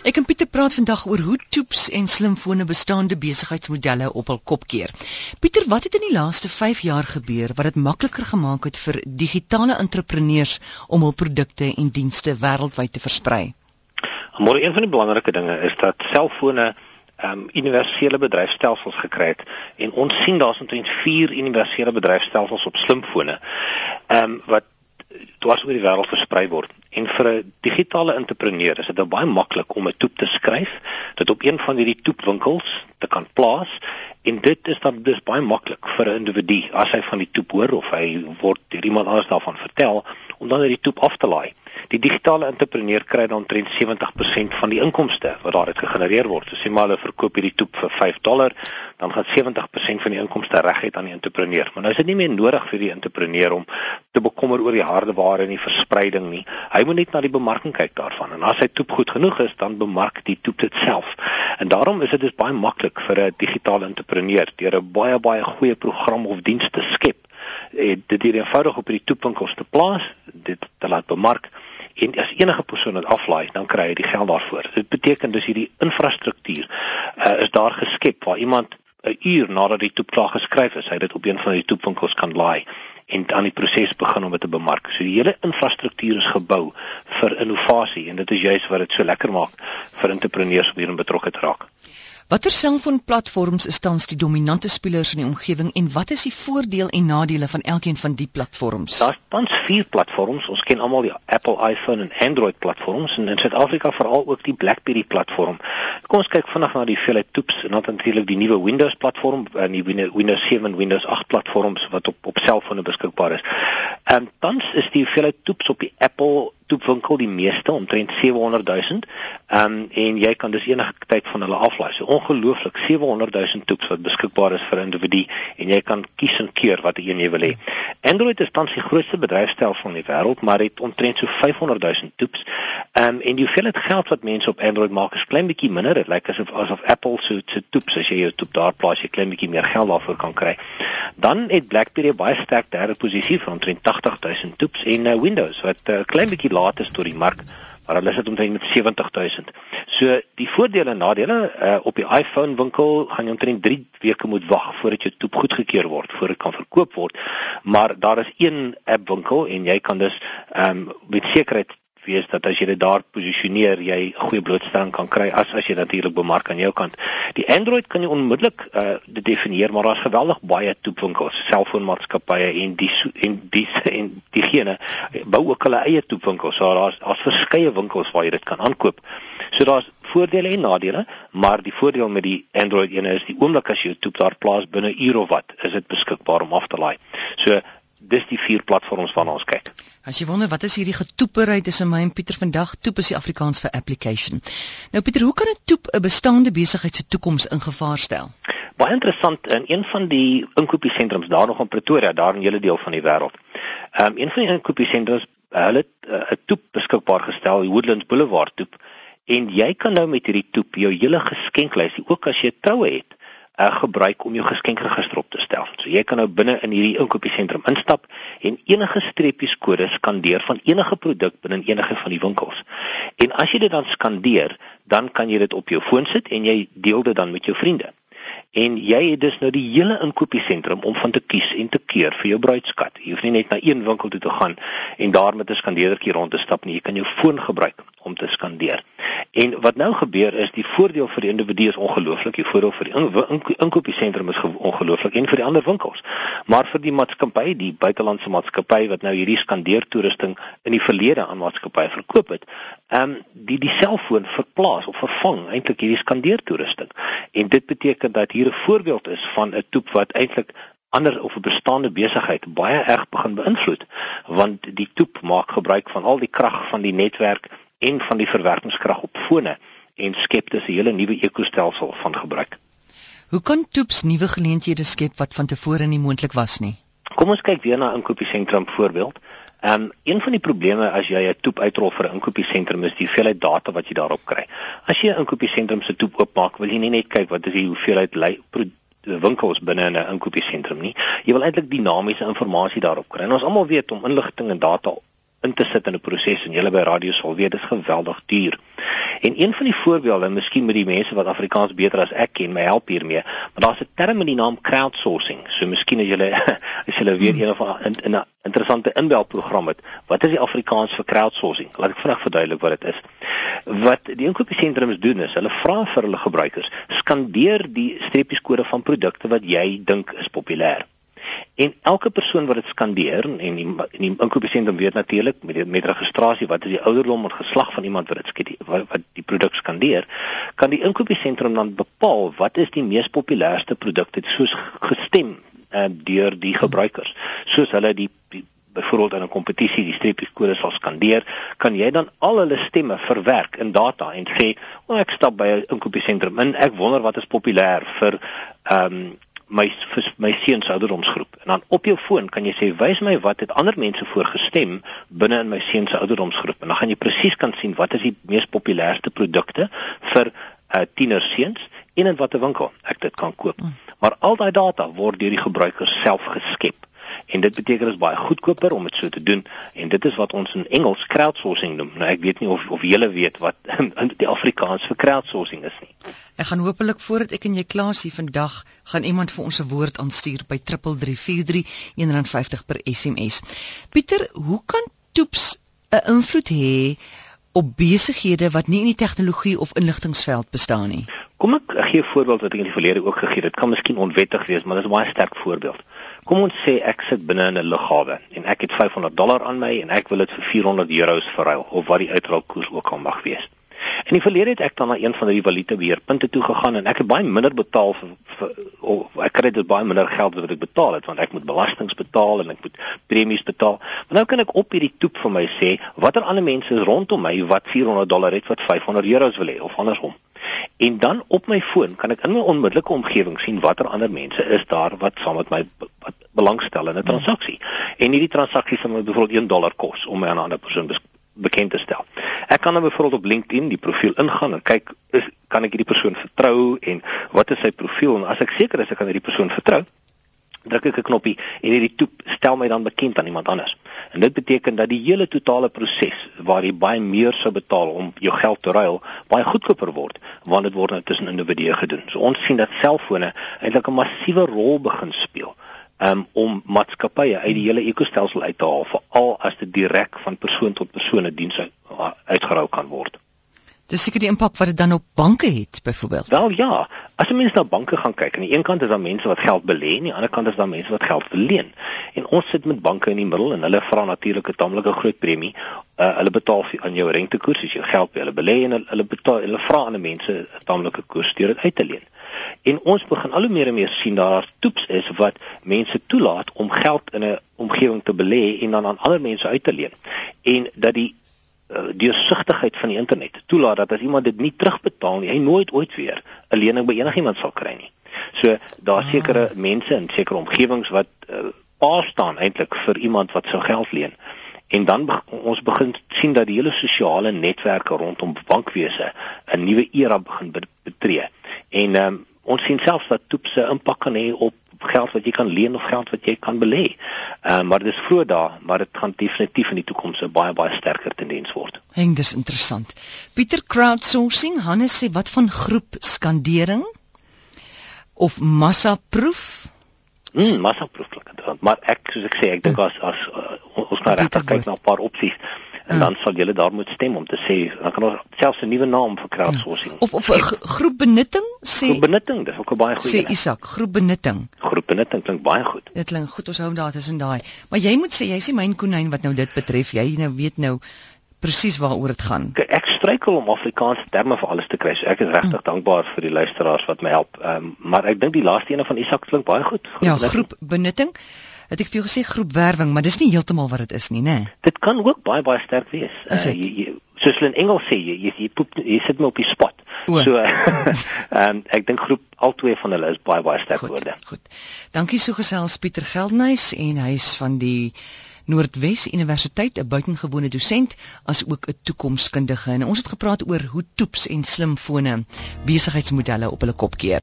Ek en Pieter praat vandag oor hoe toeps en slimfone bestaande besigheidsmodelle op hul kop keer. Pieter, wat het in die laaste 5 jaar gebeur wat dit makliker gemaak het vir digitale entrepreneurs om hul produkte en dienste wêreldwyd te versprei? Maar een van die belangrike dinge is dat selfone um universele bedryfstelsels gekry het en ons sien daar's omtrent 4 universele bedryfstelsels op slimfone. Um wat dwars oor die wêreld versprei word. En vir 'n digitale entrepreneur is dit nou baie maklik om 'n toep te skryf, dit op een van hierdie toepwinkels te kan plaas en dit is dan dis baie maklik vir 'n individu as hy van die toep hoor of hy word deur iemand anders daarvan vertel om dan hierdie toep af te laai. Die digitale entrepreneur kry dan omtrent 70% van die inkomste wat daaruit gegenereer word. So sê maar hulle verkoop hierdie toep vir 5 dollar, dan gaan 70% van die inkomste reguit aan die entrepreneur. Maar nou is dit nie meer nodig vir die entrepreneur om te bekommer oor die hardeware en die verspreiding nie. Hy moet net na die bemarking kyk daarvan. En as hy toep goed genoeg is, dan bemark die toep dit self. En daarom is dit dus baie maklik vir 'n digitale entrepreneur deur 'n baie baie goeie program of diens te skep en dit hier eenvoudig op hierdie toepankels te plaas, dit te laat bemark en as enige persoon dit aflaai, dan kry hy die geld daarvoor. Dit beteken dus hierdie infrastruktuur uh, is daar geskep waar iemand 'n uur nadat die toep klaar geskryf is, hy dit op een van die toepankels kan laai en dan die proses begin om dit te bemark. So die hele infrastruktuur is gebou vir innovasie en dit is juist wat dit so lekker maak vir entrepreneurs om hierin betrokke te raak. Watter selfoonplatforms is tans die dominante spelers in die omgewing en wat is die voordeel en nadele van elkeen van die platforms? Daar's tans vier platforms. Ons ken almal die Apple iPhone en Android platforms en in Suid-Afrika veral ook die BlackBerry platform. Kom ons kyk vinnig na die veelheid toeps en dan natuurlik die nuwe Windows platform en die Windows 7 en Windows 8 platforms wat op op selfone beskikbaar is. En tans is die veelheid toeps op die Apple toepwinkel die meeste omtrent 700 000. Ehm um, en jy kan dus enige tyd van hulle aflaai. So ongelooflik 700 000 toeps wat beskikbaar is vir 'n individu en jy kan kies en keur watter een jy wil hê. Android is tans die grootste bedryfstelsel in die wêreld, maar het omtrent so 500 000 toeps. Ehm um, en die hoeveelheid geld wat mense op Android maak is klein bietjie minder. Dit lyk asof asof Apple so so toeps as jy jou toep daar plaas, jy klein bietjie meer geld daarvoor kan kry. Dan het BlackBerry baie sterk derde posisie vir omtrent 80 000 toeps en uh, Windows wat 'n uh, klein bietjie laat is tot die mark maar hulle sit omtrent met 70000. So die voordele en nadele uh, op die iPhone winkel gaan jy omtrent 3 weke moet wag voordat jou toep goedgekeur word voor dit kan verkoop word. Maar daar is een app winkel en jy kan dus ehm um, met sekerheid wees dat as jy dit daar posisioneer, jy goeie blootstelling kan kry as as jy natuurlik bemark aan jou kant. Die Android kan jy onmiddellik uh dit definieer, maar daar's geweldig baie toepwinkels, selfoonmaatskappye en die en die en diegene bou ook hulle eie toepwinkels. So daar's daar's verskeie winkels waar jy dit kan aankoop. So daar's voordele en nadele, maar die voordeel met die Android ene is die oomblik as jy jou toep daar plaas binne ure of wat, is dit beskikbaar om af te laai. So dis die vier platforms waarna ons kyk. As jy wonder wat is hierdie getoepery tussen my en Pieter vandag, toep is die Afrikaans vir application. Nou Pieter, hoe kan 'n toep 'n bestaande besigheid se toekoms ingevaar stel? Baie interessant in een van die inkopiesentrums daar nog in Pretoria, daar in 'n hele deel van die wêreld. Ehm um, een van die inkopiesentrums, hulle het eh, 'n uh, toep beskikbaar gestel, die Woodlands Boulevard toep. En jy kan nou met hierdie toep jou hele geskenklysie, ook as jy troue het, uh, gebruik om jou geskenkregister op te stel. So jy kan nou binne in hierdie inkopiesentrum instap en enige streepies kodes skandeer van enige produk binne enige van die winkels. En as jy dit dan skandeer, dan kan jy dit op jou foon sit en jy deel dit dan met jou vriende. En jy het dus nou die hele inkopiesentrum om van te kies en te keur vir jou bruidskat. Jy hoef nie net na een winkel toe te gaan en daar met 'n skandeerdertjie rond te stap nie. Jy kan jou foon gebruik om te skandeer. En wat nou gebeur is die voordeel vir die individu is ongelooflik, die voordeel vir die inkopiesentrum is ongelooflik en vir die ander winkels. Maar vir die maatskappy, die buitelandse maatskappy wat nou hierdie skandeertoerusting in die verlede aan maatskappye verkoop het, ehm um, die die selfoon verplaas of vervang eintlik hierdie skandeertoerusting. En dit beteken dat hier 'n voorbeeld is van 'n toep wat eintlik ander of 'n bestaande besigheid baie erg begin beïnvloed want die toep maak gebruik van al die krag van die netwerk en van die verwerkingskrag op fone en skep dus 'n hele nuwe ekostelsel van gebruik. Hoe kan toeps nuwe geleenthede skep wat van tevore nie moontlik was nie? Kom ons kyk weer na inkopiesentrum voorbeeld. Ehm um, een van die probleme as jy 'n toep uitrol vir 'n inkopiesentrum is die hoeveelheid data wat jy daarop kry. As jy 'n inkopiesentrum se toep oopmaak, wil jy nie net kyk wat is die hoeveelheid winkels binne in 'n inkopiesentrum nie. Jy wil eintlik dinamiese inligting daarop kry. En ons almal weet om inligting en data in te sit in 'n proses en julle by radio sal weet dis geweldig duur. En een van die voorbeelde, miskien met die mense wat Afrikaans beter as ek ken, my help hiermee, maar daar's 'n term met die naam crowdsourcing. So miskien as jy as jy weer hmm. een of 'n 'n interessante inbelprogram het. Wat is die Afrikaans vir crowdsourcing? Laat ek vinnig verduidelik wat dit is. Wat die inkopiesentrums doen is, hulle vra vir hulle gebruikers, skandeer die streepjeskode van produkte wat jy dink is populêr. En elke persoon wat dit skandeer en die, die inkopiesentrum weet natuurlik met die, met registrasie wat is die ouderdom en geslag van iemand wat dit skiet wat, wat die produk skandeer, kan die inkopiesentrum dan bepaal wat is die mees populairste produkte soos gestem uh, deur die gebruikers. Soos hulle die, die byvoorbeeld in 'n kompetisie die streepjeskode sal skandeer, kan jy dan al hulle stemme verwerk in data en sê, "O, oh, ek stap by 'n inkopiesentrum en ek wonder wat is populêr vir ehm um, my my seun se ouderdomsgroep. En dan op jou foon kan jy sê wys my wat het ander mense voorgestem binne in my seun se ouderdomsgroep. En dan gaan jy presies kan sien wat is die mees populairste produkte vir uh, tienerseuns en in watter winkel ek dit kan koop. Hmm. Maar al daai data word deur die gebruikers self geskep en dit beteken dit is baie goedkoper om dit so te doen en dit is wat ons in Engels crowdsourcing noem. Nou ek weet nie of of julle weet wat in die Afrikaans vir crowdsourcing is nie. Ek gaan hopelik voordat ek en jy klaar is vandag gaan iemand vir ons 'n woord aanstuur by 3343 R1.50 per SMS. Pieter, hoe kan toeps 'n invloed hê op besighede wat nie in die tegnologie of inligtingveld bestaan nie. Kom ek gee 'n voorbeeld wat ek in die verlede ook gegee het. Dit kan miskien onwettig wees, maar dit is 'n baie sterk voorbeeld. Kom ons sê ek sit binne in 'n lughawe en ek het 500 dollar aan my en ek wil dit vir 400 euros verruil of wat die uitruilkoers ook al mag wees. In die verlede het ek dan na een van die valutebeheerpunte toe gegaan en ek het baie minder betaal vir, vir of ek kry dit baie minder geld wat ek betaal het want ek moet belastings betaal en ek moet premies betaal. Maar nou kan ek op hierdie toep vir my sê watter ander mense is rondom my wat 400 dollar het wat 500 euros wil hê of andersom. En dan op my foon kan ek in my onmiddellike omgewing sien watter ander mense is daar wat saam met my wat belangstel in 'n transaksie. En hierdie transaksie sal my byvoorbeeld 1 dollar kos om my aan 'n ander persoon bekend te stel. Ek kan dan byvoorbeeld op LinkedIn die profiel ingaan en kyk is kan ek hierdie persoon vertrou en wat is sy profiel en as ek seker is ek kan hierdie persoon vertrou, druk ek 'n knoppie en hierdie toep stel my dan bekend aan iemand anders. En dit beteken dat die hele totale proses waar jy baie meer sou betaal om jou geld te ruil, baie goedkoper word want dit word nou tussen individue gedoen. So ons sien dat selfone eintlik 'n massiewe rol begin speel um, om maatskappye uit die hele ekostelsel uit te haal veral as dit direk van persoon tot persoon 'n diens uitgerou kan word. Dis seker die impak wat dit dan op banke het byvoorbeeld. Wel ja, as jy mens na banke gaan kyk, aan die een kant is daar mense wat geld belê, aan die ander kant is daar mense wat geld leen. En ons sit met banke in die middel en hulle vra natuurlik 'n tamelike groot premie. Uh, hulle betaal vir aan jou rentekoers as jy geld by hulle belê en hulle, hulle betaal hulle vra aan die mense 'n tamelike koers deur dit uit te leen. En ons begin al hoe meer en meer sien daar toeps is wat mense toelaat om geld in 'n omgewing te belê en dan aan ander mense uit te leen. En dat die uh, deursigtigheid van die internet toelaat dat as iemand dit nie terugbetaal nie, hy nooit ooit weer 'n lening by enigiemand sal kry nie. So daar ah. sekere mense in sekere omgewings wat uh, pa staan eintlik vir iemand wat sou geld leen. En dan be ons begin sien dat die hele sosiale netwerke rondom bankwese 'n nuwe era begin betree. En um, ons sien selfs dat toepse impak kan hê op geld wat jy kan leen of geld wat jy kan belê. Ehm uh, maar dit is vroeg daar, maar dit gaan definitief in die toekoms 'n baie baie sterker tendens word. Heng dis interessant. Pieter crowdsourcing, Hannes sê wat van groep skandering of massaproef? Mm, massaproef klink interessant, maar ek soos ek sê, ek dink as as uh, ons nou regtig kyk na 'n paar opsies en ja. dan sal julle daar moet stem om te sê dan kan ons selfs 'n nuwe naam vir crowdsourcing. Ja. Of of 'n groep benutting sê Groep benutting, dis ook 'n baie goeie. Sê Isak, groep benutting. Groep benutting klink baie goed. Dit klink goed, ons hou daar tussen daai. Maar jy moet sê jy sê myn konyn wat nou dit betref, jy nou weet nou presies waaroor dit gaan. Ek, struikel om Afrikaanse terme vir alles te kry. So ek is regtig hmm. dankbaar vir die luisteraars wat my help. Ehm um, maar ek dink die laaste een van Isak klink baie goed. Groep ja, benutting. groep benutting het ek vir jou gesê groepwerwing, maar dis nie heeltemal wat dit is nie, né? Dit kan ook baie baie sterk wees. Uh, jy, jy soos hulle in Engels sê, jy jy, jy, poep, jy sit my op die spot. O. So ehm um, ek dink groep al twee van hulle is baie baie sterk woorde. Goed. Dankie so gesels Pieter Geldnys en hy's van die Noordwes Universiteit 'n buitengewone dosent as ook 'n toekomskundige en ons het gepraat oor hoe toeps en slimfone besigheidsmodelle op hulle kop keer.